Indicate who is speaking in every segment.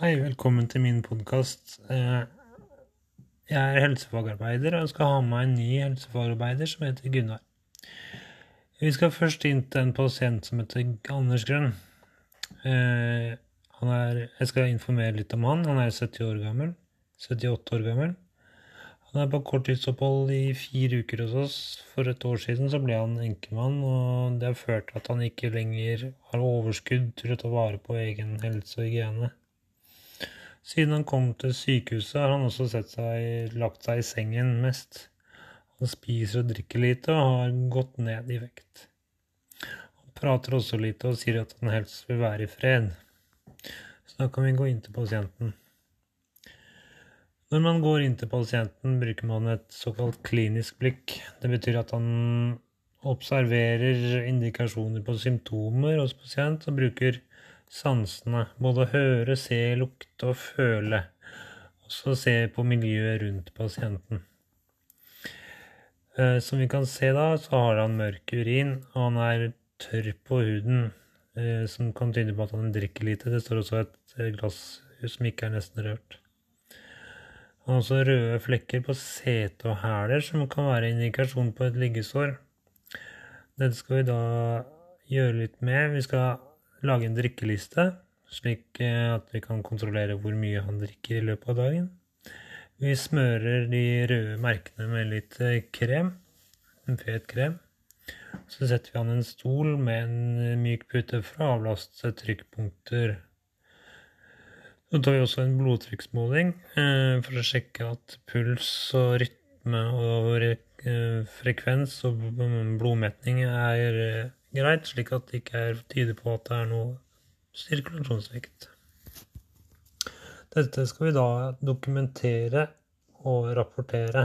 Speaker 1: Hei, velkommen til min podkast. Jeg er helsefagarbeider og skal ha med meg en ny helsefagarbeider som heter Gunnar. Vi skal først inn til en pasient som heter Anders Grønn. Eh, er, jeg skal informere litt om han. Han er 70 år gammel. 78 år gammel. Han er på korttidsopphold i fire uker hos oss. For et år siden så ble han enkemann, og det har ført til at han ikke lenger har overskudd til å ta vare på egen helse og hygiene. Siden han kom til sykehuset, har han også seg, lagt seg i sengen mest. Han spiser og drikker lite og har gått ned i vekt. Han prater også lite og sier at han helst vil være i fred. Så da kan vi gå inn til pasienten. Når man går inn til pasienten, bruker man et såkalt klinisk blikk. Det betyr at han observerer indikasjoner på symptomer hos pasient og bruker sansene. Både høre, se, lukte og føle. Og så se på miljøet rundt pasienten. Eh, som vi kan se da, så har han mørk urin, og han er tørr på huden. Eh, som kan tyde på at han drikker lite. Det står også et eh, glass som ikke er nesten rørt. Han har også røde flekker på sete og hæler, som kan være indikasjon på et liggesår. Dette skal vi da gjøre litt med. Vi skal lage en drikkeliste, slik eh, at vi kan kontrollere hvor mye han drikker i løpet av dagen. Vi smører de røde merkene med litt eh, krem, en fet krem. Så setter vi han en stol med en myk pute for å avlaste trykkpunkter. Så tar vi også en blodtrykksmåling eh, for å sjekke at puls og rytme og frekvens og blodmetning er greit, slik at det ikke er tyder på at det er noe sirkulasjonssvikt. Dette skal vi da dokumentere og rapportere.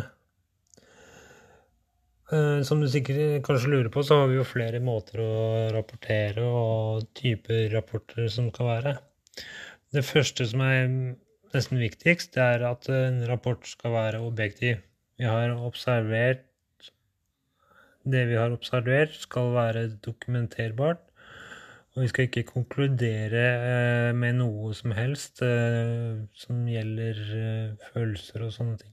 Speaker 1: Eh, som du sikkert kanskje lurer på, så har vi jo flere måter å rapportere og typer rapporter som skal være. Det første som er nesten viktigst, det er at en rapport skal være objektiv. Vi har observert det vi har observert, skal være dokumenterbart. Og vi skal ikke konkludere eh, med noe som helst eh, som gjelder eh, følelser og sånne ting.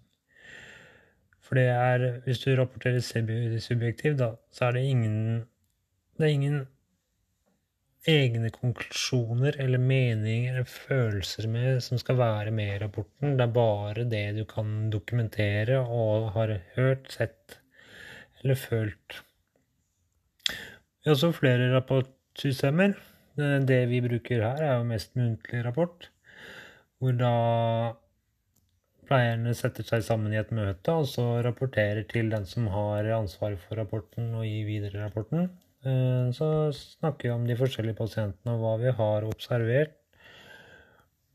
Speaker 1: For det er Hvis du rapporterer subjektivt, da, så er det ingen Det er ingen egne konklusjoner eller meninger eller følelser med, som skal være med i rapporten. Det er bare det du kan dokumentere og har hørt, sett eller følt. Vi har også flere rapportsystemer. Det vi bruker her, er jo mest muntlig rapport, hvor da pleierne setter seg sammen i et møte og så rapporterer til den som har ansvaret for rapporten, og gir videre rapporten. Eh, så snakker vi om de forskjellige pasientene og hva vi har observert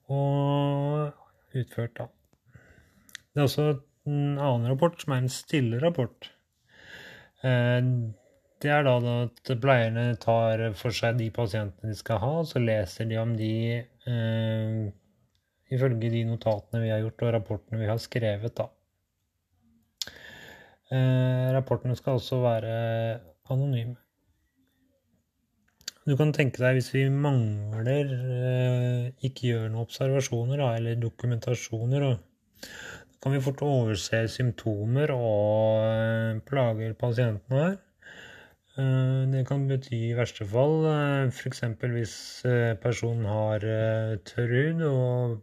Speaker 1: og utført, da. Det er også en annen rapport som er en stille rapport. Eh, det er da at pleierne tar for seg de pasientene de skal ha, og så leser de om de eh, ifølge de notatene vi har gjort, og rapportene vi har skrevet, da. Eh, rapportene skal også være anonyme. Du kan tenke deg hvis vi mangler eh, Ikke gjør noen observasjoner da, eller dokumentasjoner, da kan vi fort overse symptomer og eh, plager pasienten har. Eh, det kan bety i verste fall eh, f.eks. hvis personen har tørr hud og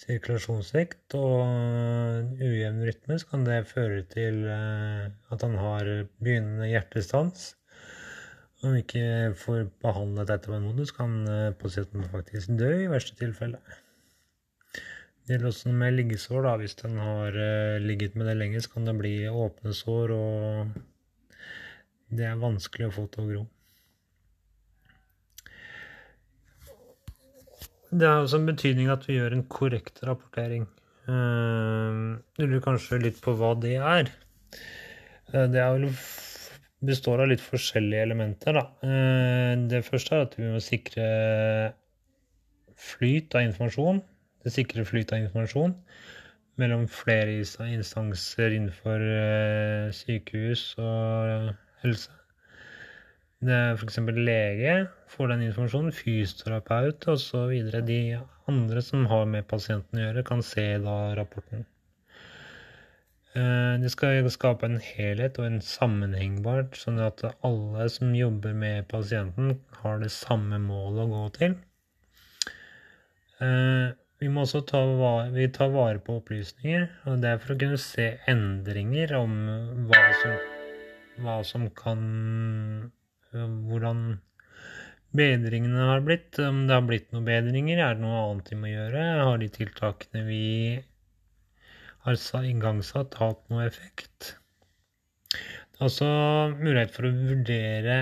Speaker 1: sirkulasjonssvikt og ujevn rytme, så kan det føre til at han har begynnende hjertestans. Om vi ikke får behandlet dette på en måte, så kan pasienten faktisk dø i verste tilfelle. Det gjelder også med liggesår. da, Hvis den har uh, ligget med det lenge, så kan det bli åpne sår, og det er vanskelig å få til å gro. Det har også en betydning at vi gjør en korrekt rapportering. Du lurer kanskje litt på hva det er. Uh, det er vel består av litt forskjellige elementer. Da. Det første er at vi må sikre flyt av informasjon. Det sikrer flyt av informasjon mellom flere instanser innenfor eh, sykehus og helse. Det er f.eks. lege får den informasjonen, fysioterapeut osv. De andre som har med pasienten å gjøre, kan se da rapporten. Eh, det skal skape en helhet og en sammenhengbart, sånn at alle som jobber med pasienten, har det samme målet å gå til. Vi må også ta vare, vi tar vare på opplysninger, og det er for å kunne se endringer om hva som, hva som kan hvordan bedringene har blitt. Om det har blitt noen bedringer, er det noe annet vi må gjøre? Har de tiltakene vi har igangsatt, hatt noe effekt? Det er også mulighet for å vurdere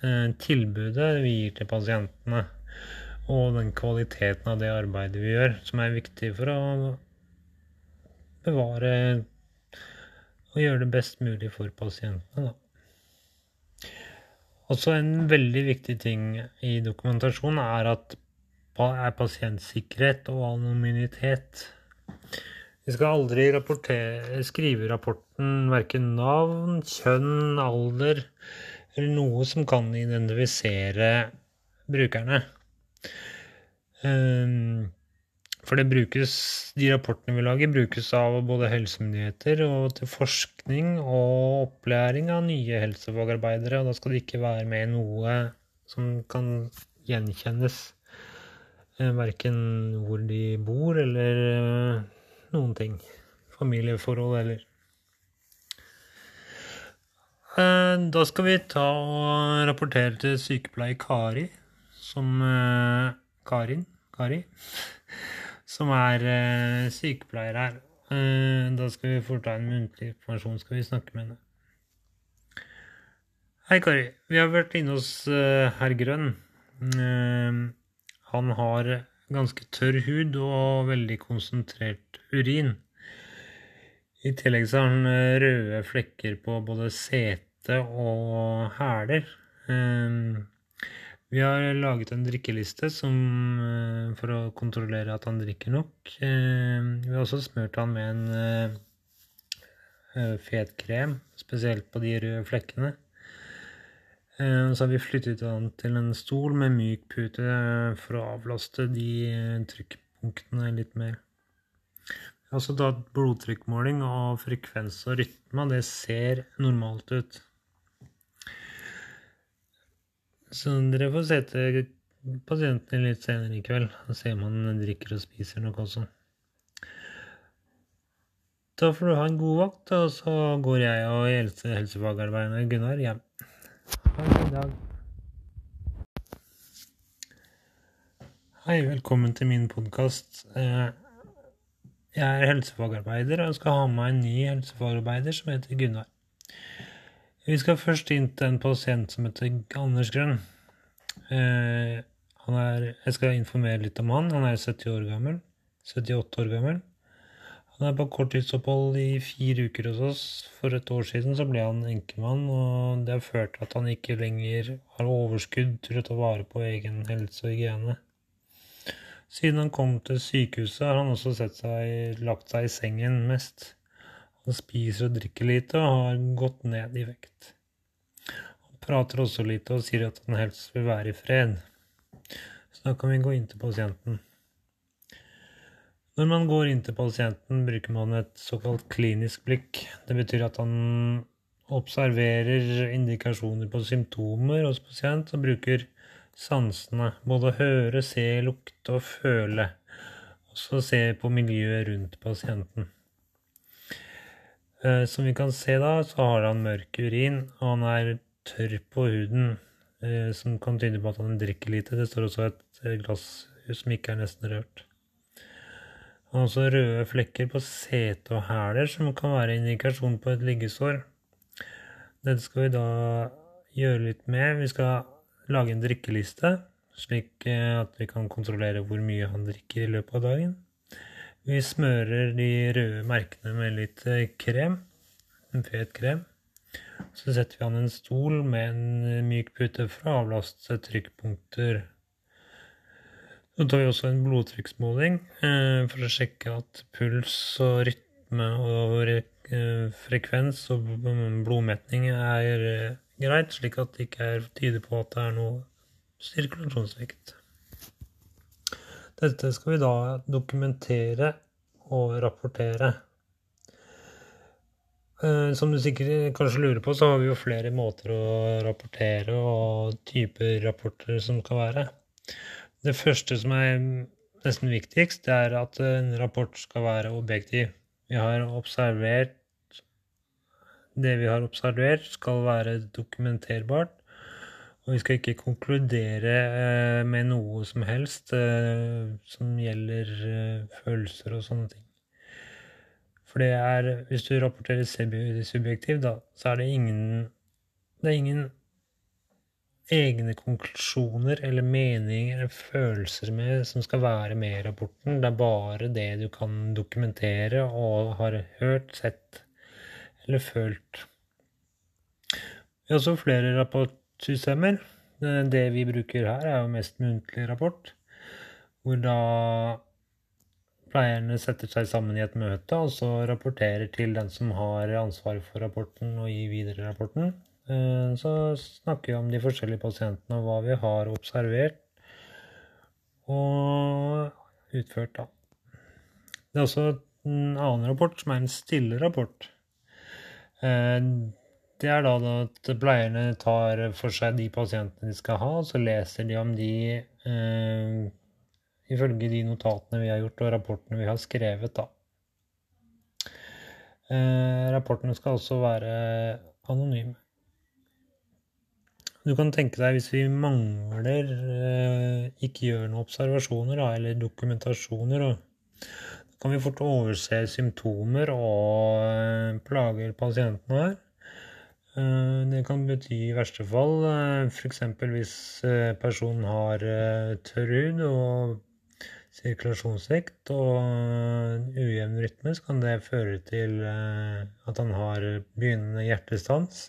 Speaker 1: eh, tilbudet vi gir til pasientene, og den kvaliteten av det arbeidet vi gjør, som er viktig for å bevare og gjøre det best mulig for pasientene. Da. Også en veldig viktig ting i dokumentasjon er at er pasientsikkerhet og anonymitet. Vi skal aldri skrive i rapporten verken navn, kjønn, alder eller noe som kan identifisere brukerne. Um, for det brukes, de rapportene vi lager, brukes av både helsemyndigheter og til forskning og opplæring av nye helsefagarbeidere. Og da skal det ikke være med noe som kan gjenkjennes. Eh, verken hvor de bor eller eh, noen ting. Familieforhold eller eh, Da skal vi ta og rapportere til sykepleier Kari, som Karin? Kari? som er uh, sykepleier her. Uh, da skal vi foreta en muntlig informasjon, skal vi snakke med henne. Hei, Kari. Vi har vært inne hos herr Grønn. han har ganske tørr hud og veldig konsentrert urin. I tillegg så har han røde flekker på både sete og hæler. Vi har laget en drikkeliste som, eh, for å kontrollere at han drikker nok. Eh, vi har også smurt han med en eh, fet krem, spesielt på de røde flekkene. Så har vi flyttet han til en stol med myk pute for å avlaste de trykkpunktene litt mer. Vi har også tatt blodtrykkmåling og frekvens og rytme. Det ser normalt ut. Så dere får se til pasienten litt senere i kveld og se om han drikker og spiser noe også. Da får du ha en god vakt, og så går jeg og helse helsefagarbeideren Gunnar hjem. Ha en fin dag. Hei, velkommen til min podkast. Eh, jeg er helsefagarbeider og skal ha med meg en ny helsefagarbeider som heter Gunnar. Vi skal først inn til en pasient som heter Anders Grønn. Eh, er, jeg skal informere litt om han. Han er 70 år gammel. 78 år gammel. Han er på korttidsopphold i fire uker hos oss. For et år siden så ble han enkemann, og det har ført til at han ikke lenger har overskudd til å ta vare på egen helse og hygiene. Siden han kom til sykehuset, har han også seg, lagt seg i sengen mest. Han spiser og drikker lite og har gått ned i vekt. Han prater også lite og sier at han helst vil være i fred. Så da kan vi gå inn til pasienten. Når man går inn til pasienten, bruker man et såkalt klinisk blikk. Det betyr at han observerer indikasjoner på symptomer hos pasient og bruker sansene. Både høre, se, lukte og føle. Også se på miljøet rundt pasienten. Eh, som vi kan se da, så har han mørk urin, og han er tørr på huden, eh, som kan tyde på at han drikker lite. Det står også et eh, glass som ikke er nesten rørt. Han har også røde flekker på sete og hæler, som kan være indikasjon på et liggesår. Dette skal vi da gjøre litt med. Vi skal lage en drikkeliste, slik at vi kan kontrollere hvor mye han drikker i løpet av dagen. Vi smører de røde merkene med litt eh, krem, en fet krem. Så setter vi an en stol med en eh, myk pute for å avlaste trykkpunkter. Så tar vi også en blodtrykksmåling eh, for å sjekke at puls og rytme og frekvens og blodmetning er greit, slik at det ikke er, tyder på at det er noe sirkulasjonssvikt. Dette skal vi da dokumentere og rapportere. Eh, som du sikkert kanskje lurer på, så har vi jo flere måter å rapportere og typer rapporter som skal være. Det første som er nesten viktigst, det er at en rapport skal være objektiv. Vi har observert Det vi har observert, skal være dokumenterbart. Og vi skal ikke konkludere eh, med noe som helst eh, som gjelder eh, følelser og sånne ting. For det er Hvis du rapporterer subjektivt, da, så er det ingen Det er ingen egne konklusjoner eller meninger eller følelser med som skal være med i rapporten. Det er bare det du kan dokumentere og har hørt, sett eller følt. Vi har også flere rapportsystemer. Det vi bruker her, er jo mest muntlig rapport, hvor da pleierne setter seg sammen i et møte og så rapporterer til den som har ansvaret for rapporten, og gir videre rapporten. Eh, så snakker vi om de forskjellige pasientene og hva vi har observert og utført, da. Det er også en annen rapport som er en stille rapport. Eh, det er da at pleierne tar for seg de pasientene de skal ha, og så leser de om de eh, ifølge de notatene vi har gjort og rapportene vi har skrevet, da. rapportene skal også være anonyme. Du kan tenke deg hvis vi mangler eh, Ikke gjør noen observasjoner eller dokumentasjoner. Da kan vi fort overse symptomer og eh, plager pasienten har. Eh, det kan bety i verste fall f.eks. hvis personen har tørr hud og sirkulasjonsvekt og ujevn rytme, så kan det føre til at han har begynnende hjertestans.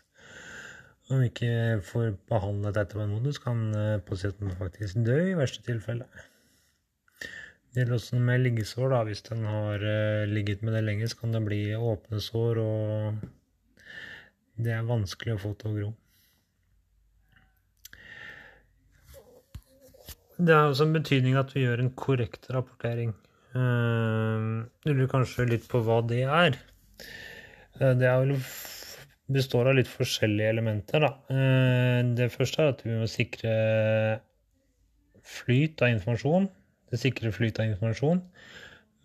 Speaker 1: Om vi ikke får behandlet dette på en måte, så kan eh, pasienten faktisk dø i verste tilfelle. Det gjelder også med liggesår. da, Hvis den har eh, ligget med det lenge, så kan det bli åpne sår, og det er vanskelig å få til å gro. Det har også en betydning at vi gjør en korrekt rapportering. Eh, du lurer kanskje litt på hva det er. Det er vel består av litt forskjellige elementer. Da. Eh, det første er at vi må sikre flyt av informasjon. Det sikrer flyt av informasjon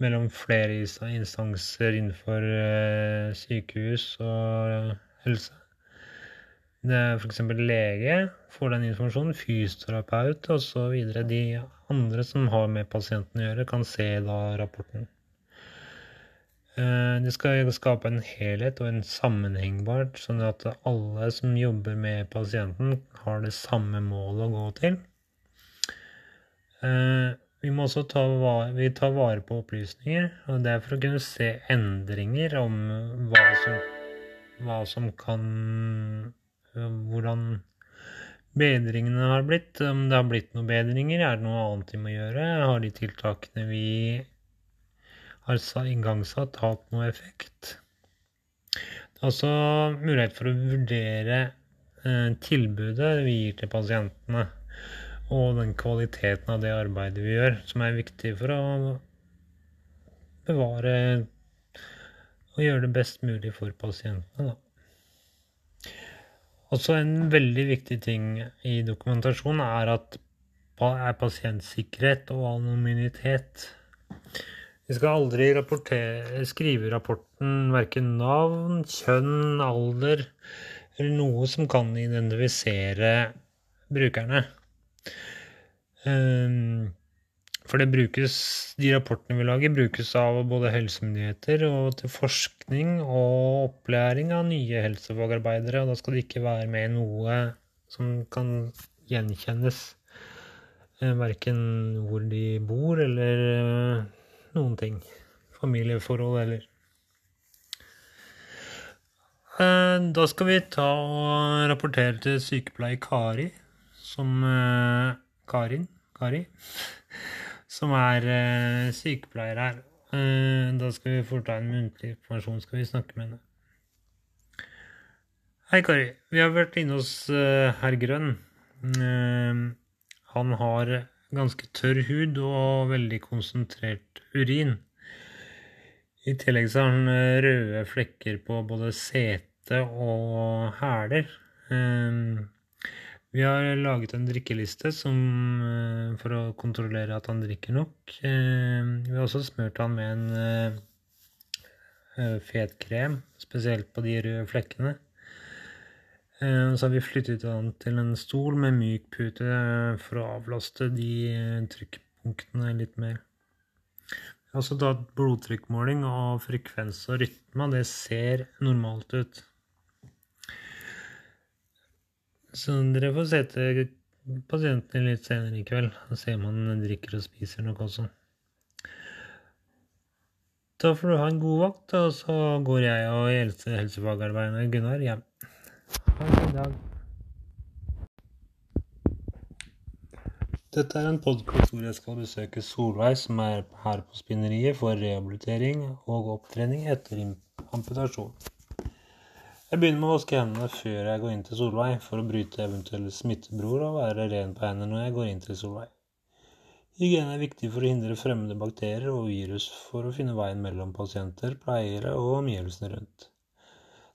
Speaker 1: mellom flere instanser innenfor eh, sykehus og helse. Det er f.eks. lege får den informasjonen, fysioterapeut osv. De andre som har med pasienten å gjøre, kan se da rapporten. Eh, det skal skape en helhet og en sammenhengbart, sånn at alle som jobber med pasienten, har det samme målet å gå til. Eh, vi må også ta vare, tar vare på opplysninger, og det er for å kunne se endringer om hva som, hva som kan Hvordan bedringene har blitt. Om det har blitt noen bedringer, er det noe annet vi må gjøre? Har de tiltakene vi har igangsatt, hatt noe effekt. Det er også mulighet for å vurdere eh, tilbudet vi gir til pasientene, og den kvaliteten av det arbeidet vi gjør, som er viktig for å bevare og gjøre det best mulig for pasientene. Da. Også en veldig viktig ting i dokumentasjon er at er pasientsikkerhet og anonymitet. Vi skal aldri skrive i rapporten verken navn, kjønn, alder eller noe som kan identifisere brukerne. Ehm, for det brukes, de rapportene vi lager, brukes av både helsemyndigheter og til forskning og opplæring av nye helsefagarbeidere. Og da skal det ikke være med noe som kan gjenkjennes. Eh, verken hvor de bor eller noen ting. Familieforhold eller eh, Da skal vi ta og rapportere til sykepleier Kari, som eh, Karin Kari, som er uh, sykepleier her. Da skal vi foreta en muntlig informasjon, skal vi snakke med henne. Hei, Kari. Vi har vært inne hos uh, herr Grønn. Uh, han har ganske tørr hud og veldig konsentrert urin. I tillegg så har han uh, røde flekker på både sete og hæler. Vi har laget en drikkeliste som, for å kontrollere at han drikker nok. vi har også smurt han med en fet krem, spesielt på de røde flekkene. Eh, så har vi flyttet han til en stol med myk pute for å avlaste de eh, trykkpunktene litt mer. Vi har også tatt blodtrykkmåling og frekvens og rytme, det ser normalt ut. Så dere får se til pasienten litt senere i kveld og se om han drikker og spiser noe også. Da får du ha en god vakt, og så går jeg og helse helsefagarbeideren Gunnar hjem. Ha en fin dag. Dette er en podkast hvor jeg skal besøke Solveig, som er her på Spinneriet for rehabilitering og opptrening etter amputasjon. Jeg begynner med å vaske hendene før jeg går inn til Solveig, for å bryte eventuelle smittebror og være ren på hendene når jeg går inn til Solveig. Hygiene er viktig for å hindre fremmede bakterier og virus for å finne veien mellom pasienter, pleiere og omgivelsene rundt.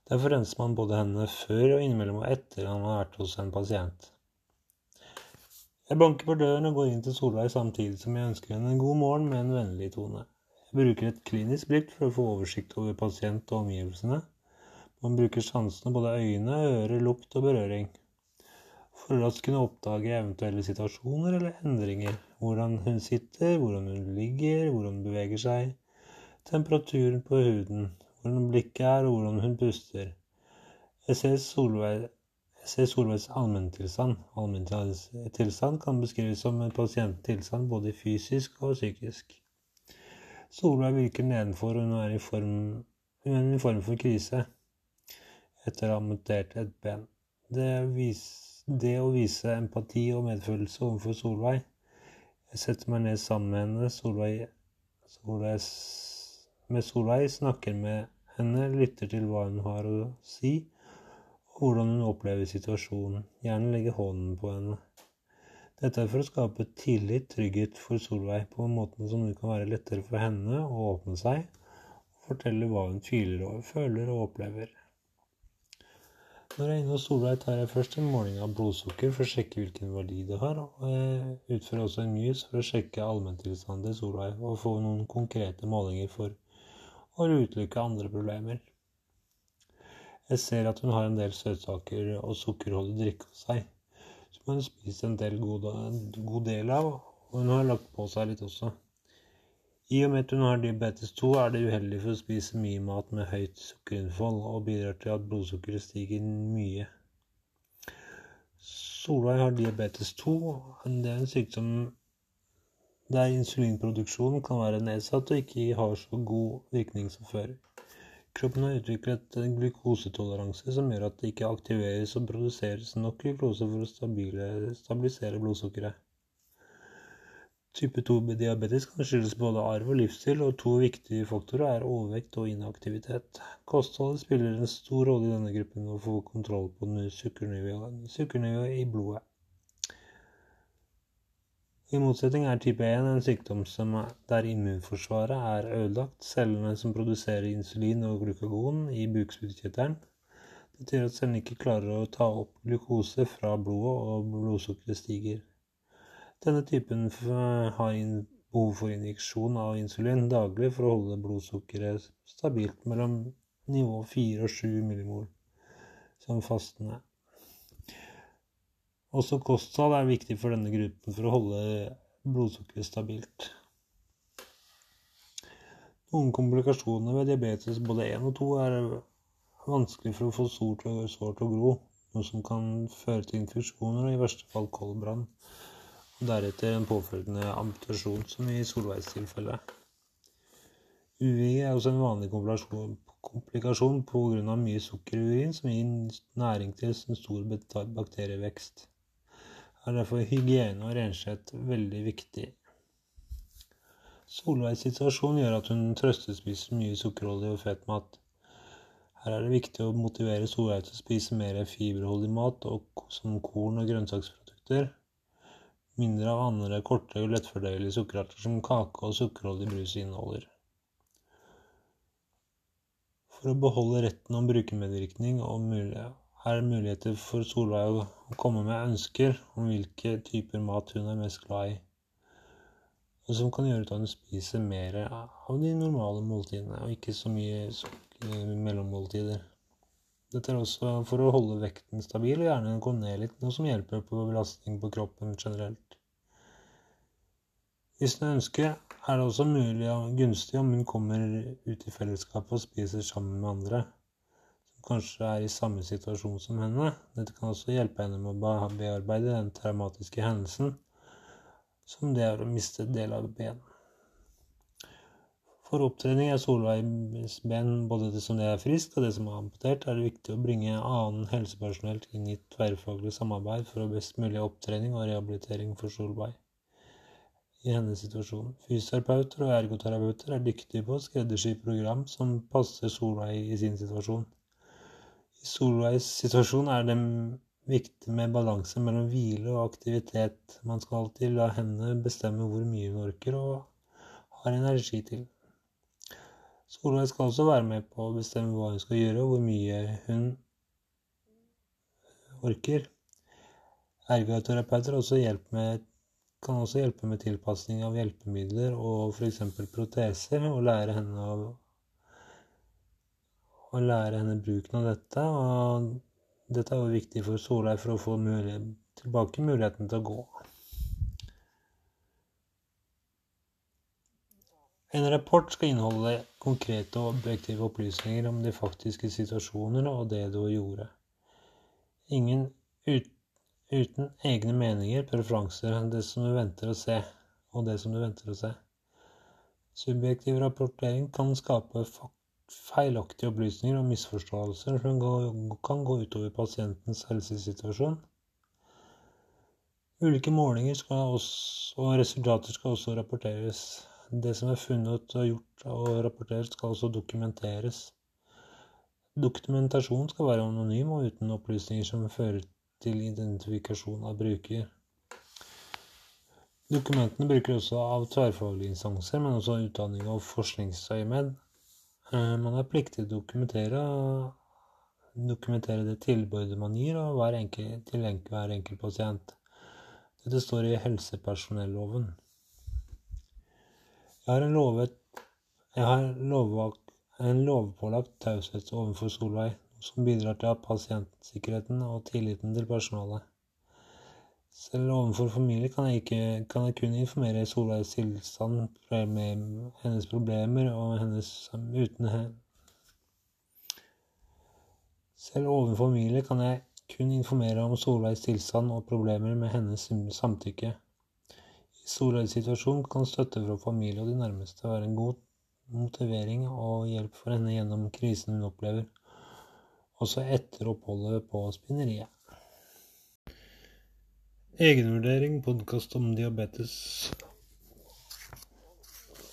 Speaker 1: Derfor renser man både hendene før og innimellom og etter at man har vært hos en pasient. Jeg banker på døren og går inn til Solveig samtidig som jeg ønsker henne en god morgen med en vennlig tone. Jeg bruker et klinisk blikk for å få oversikt over pasient og omgivelsene. Man bruker sansene, både øyne, øre, lukt og berøring. For å kunne oppdage eventuelle situasjoner eller endringer. Hvordan hun sitter, hvordan hun ligger, hvordan hun beveger seg. Temperaturen på huden, hvordan blikket er, og hvordan hun puster. Jeg ser, Solveig, jeg ser Solveigs allmenntilstand. Allmenntilstand kan beskrives som en pasienttilstand både fysisk og psykisk. Solveig virker nedenfor, og hun er i form, hun er i form for krise etter å ha amputert et ben. Det, vis, det å vise empati og medfølelse overfor Solveig Jeg setter meg ned sammen med henne. Solveig, Solveig med Solveig, snakker med henne, lytter til hva hun har å si, og hvordan hun opplever situasjonen, gjerne legger hånden på henne. Dette er for å skape tillit, trygghet for Solveig, på en måte som det kan være lettere for henne å åpne seg og fortelle hva hun tviler over, føler og opplever. Når jeg er inne hos Solveig, tar jeg først en måling av blodsukker for å sjekke hvilken verdi det har, og jeg utfører også en mys for å sjekke allmenntilstanden til Solveig og få noen konkrete målinger for å utelukke andre problemer. Jeg ser at hun har en del søtsaker og sukkerholdig drikke hos seg, som hun spist en del god, god del av, og hun har lagt på seg litt også. I og med at hun har diabetes 2, er det uheldig for å spise mye mat med høyt sukkerinnhold, og bidrar til at blodsukkeret stiger mye. Solveig har diabetes 2. Det er en sykdom der insulinproduksjonen kan være nedsatt og ikke har så god virkning som før. Kroppen har utviklet en glukosetoleranse som gjør at det ikke aktiveres og produseres nok glukose for å stabilisere blodsukkeret. Type 2-diabetes kan skyldes både arv og livsstil, og to viktige faktorer er overvekt og inaktivitet. Kostholdet spiller en stor rolle i denne gruppen å få kontroll på sukkernivået i blodet. I motsetning er type 1 en sykdom er, der immunforsvaret er ødelagt. Cellene som produserer insulin og glukagon i bukspyttkjertelen. Dette gjør at cellene ikke klarer å ta opp glukose fra blodet, og blodsukkeret stiger. Denne typen har behov for injeksjon av insulin daglig for å holde blodsukkeret stabilt mellom nivå 4 og 7 millimol som fastende. Også kosthold er viktig for denne gruppen for å holde blodsukkeret stabilt. Noen komplikasjoner ved diabetes både 1 og 2 er vanskelig for å få sår til å gro, noe som kan føre til infeksjoner og i verste fall koldbrann, og deretter en påfølgende amputasjon, som i Solveigs tilfelle. UVG er også en vanlig komplikasjon, pga. mye sukker i urin, som gir næring til en stor bakterievekst er derfor hygiene og renskjett veldig viktig. Solveigs situasjon gjør at hun trøstespiser mye sukkerholdig og fet mat. Her er det viktig å motivere Solveig til å spise mer fiberholdig mat, som korn og grønnsaksprodukter. Mindre av andre korte og lettfordøyelige sukkerarter som kake og sukkerholdig brus inneholder. For å beholde retten om brukermedvirkning og mulighet er muligheter for Solveig å komme med ønsker om hvilke typer mat hun er mest glad i, og som kan gjøre at hun spiser mer av de normale måltidene, og ikke så mye mellommåltider. Dette er også for å holde vekten stabil og gjerne gå ned litt, noe som hjelper på belastning på kroppen generelt. Hvis hun ønsker, er det også mulig og gunstig om hun kommer ut i fellesskapet og spiser sammen med andre som kanskje er i samme situasjon som henne. Dette kan også hjelpe henne med å bearbeide den traumatiske hendelsen som det er å miste del av ben. For opptrening er Solveigs ben både det som det er friskt og det som er amputert, er det viktig å bringe annen helsepersonell inn i tverrfaglig samarbeid for å best mulig opptrening og rehabilitering for Solveig i hennes situasjon. Fysioterapeuter og ergoterapeuter er dyktige på å skreddersy program som passer Solveig i sin situasjon. I Solveigs situasjon er det viktig med balanse mellom hvile og aktivitet. Man skal alltid la henne bestemme hvor mye hun orker og har energi til. Solveig skal også være med på å bestemme hva hun skal gjøre, og hvor mye hun orker. Ergoterapeuter også med, kan også hjelpe med tilpasning av hjelpemidler og f.eks. proteser, og lære henne å å lære henne bruken av dette. Og dette er jo viktig for Solveig for å få mulighet, tilbake muligheten til å gå. En rapport skal inneholde konkrete og objektive opplysninger om de faktiske situasjoner og det du gjorde. Ingen ut, uten egne meninger, preferanser, det som du venter å se, og det som du venter å se. Subjektiv rapportering kan skape feilaktige opplysninger og misforståelser som kan gå utover pasientens helsesituasjon. Ulike målinger også, og resultater skal også rapporteres. Det som er funnet og gjort og rapportert, skal også dokumenteres. Dokumentasjon skal være anonym og uten opplysninger som fører til identifikasjon av bruker. Dokumentene bruker også av tverrfaglige instanser, men også utdanning og forskningsøyemed. Eh, man er pliktig til å dokumentere, dokumentere det tilbudet man gir og hver enkel, til hver enkelt pasient. Dette står i helsepersonelloven. Jeg har en, lovet, jeg har lovvakt, en lovpålagt taushet overfor Solveig, som bidrar til pasientsikkerheten og tilliten til personalet. Selv overfor familie kan jeg, ikke, kan jeg kun informere Solveigs tilstand, med hennes problemer og hennes uten henne. Selv overfor familie kan jeg kun informere om Solveigs tilstand og problemer med hennes samtykke. I Solveigs situasjon kan støtte fra familie og de nærmeste være en god motivering og hjelp for henne gjennom krisen hun opplever, også etter oppholdet på spinneriet. Egenvurdering, podkast om diabetes.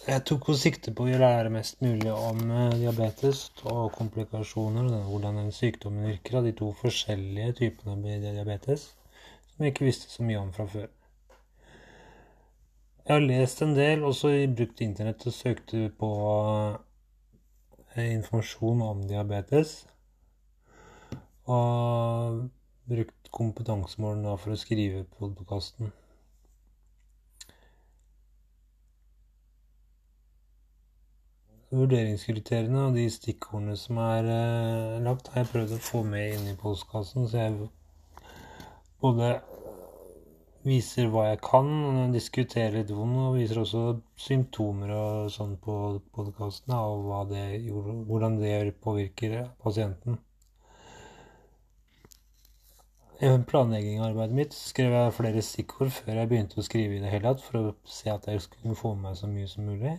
Speaker 1: Jeg tok på sikte på å lære mest mulig om eh, diabetes og komplikasjoner, og hvordan den sykdommen virker, av de to forskjellige typene med diabetes, som jeg ikke visste så mye om fra før. Jeg har lest en del, også brukt internett og søkte på eh, informasjon om diabetes. Og brukt kompetansemålen da for å skrive podkasten. Vurderingskriteriene og de stikkordene som er eh, lagt, har jeg prøvd å få med inn i postkassen, så jeg både viser hva jeg kan, diskuterer litt vondt, og viser også symptomer og sånn på podkasten, og det, hvordan det påvirker pasienten. I arbeidet mitt skrev jeg flere stikkord før jeg begynte å skrive i det hele tatt, for å se at jeg skulle få med meg så mye som mulig.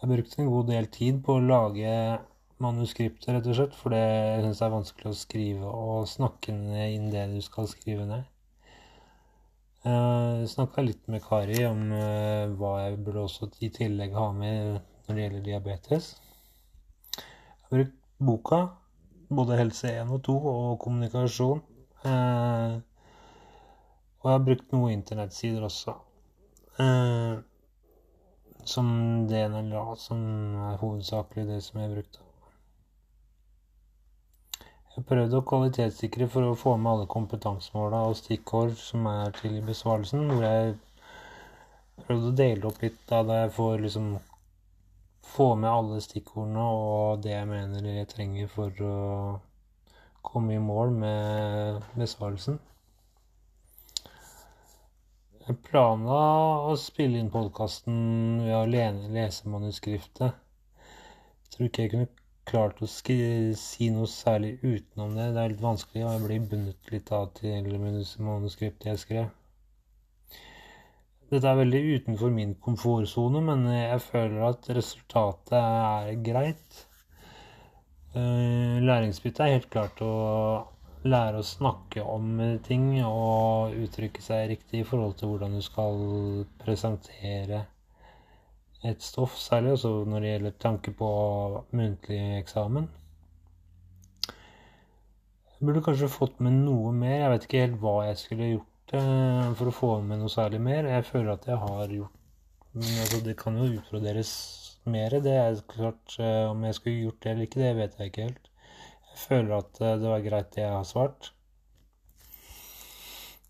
Speaker 1: Jeg brukte en god del tid på å lage manuskriptet, rett og slett, for jeg syns det er vanskelig å skrive og snakke ned inn det du skal skrive ned. Jeg snakka litt med Kari om eh, hva jeg burde også i tillegg ha med når det gjelder diabetes. Jeg har brukt boka. Både helse 1 og 2 og kommunikasjon. Eh, og jeg har brukt noen internettsider også. Eh, som DNLA, som er hovedsakelig det som jeg brukte. Jeg prøvde å kvalitetssikre for å få med alle kompetansemåla og stikkord som er til i besvarelsen, hvor jeg prøvde å dele opp litt da jeg får liksom få med alle stikkordene og det jeg mener jeg trenger for å komme i mål med besvarelsen. Jeg planla å spille inn podkasten ved å lese manuskriptet. Jeg tror ikke jeg kunne klart å si noe særlig utenom det. Det er litt vanskelig, og jeg blir bundet litt av til manuskriptet jeg skrev. Dette er veldig utenfor min komfortsone, men jeg føler at resultatet er greit. Læringsbytte læringsbyttet er helt klart å lære å snakke om ting og uttrykke seg riktig i forhold til hvordan du skal presentere et stoff, særlig også når det gjelder tanke på muntlig eksamen. Jeg burde kanskje fått med noe mer. Jeg vet ikke helt hva jeg skulle gjort Eh, for å få med noe særlig mer. Jeg føler at jeg har gjort men altså, Det kan jo utbroderes mer. Det er klart eh, Om jeg skulle gjort det eller ikke, det vet jeg ikke helt. Jeg føler at eh, det var greit, det jeg har svart.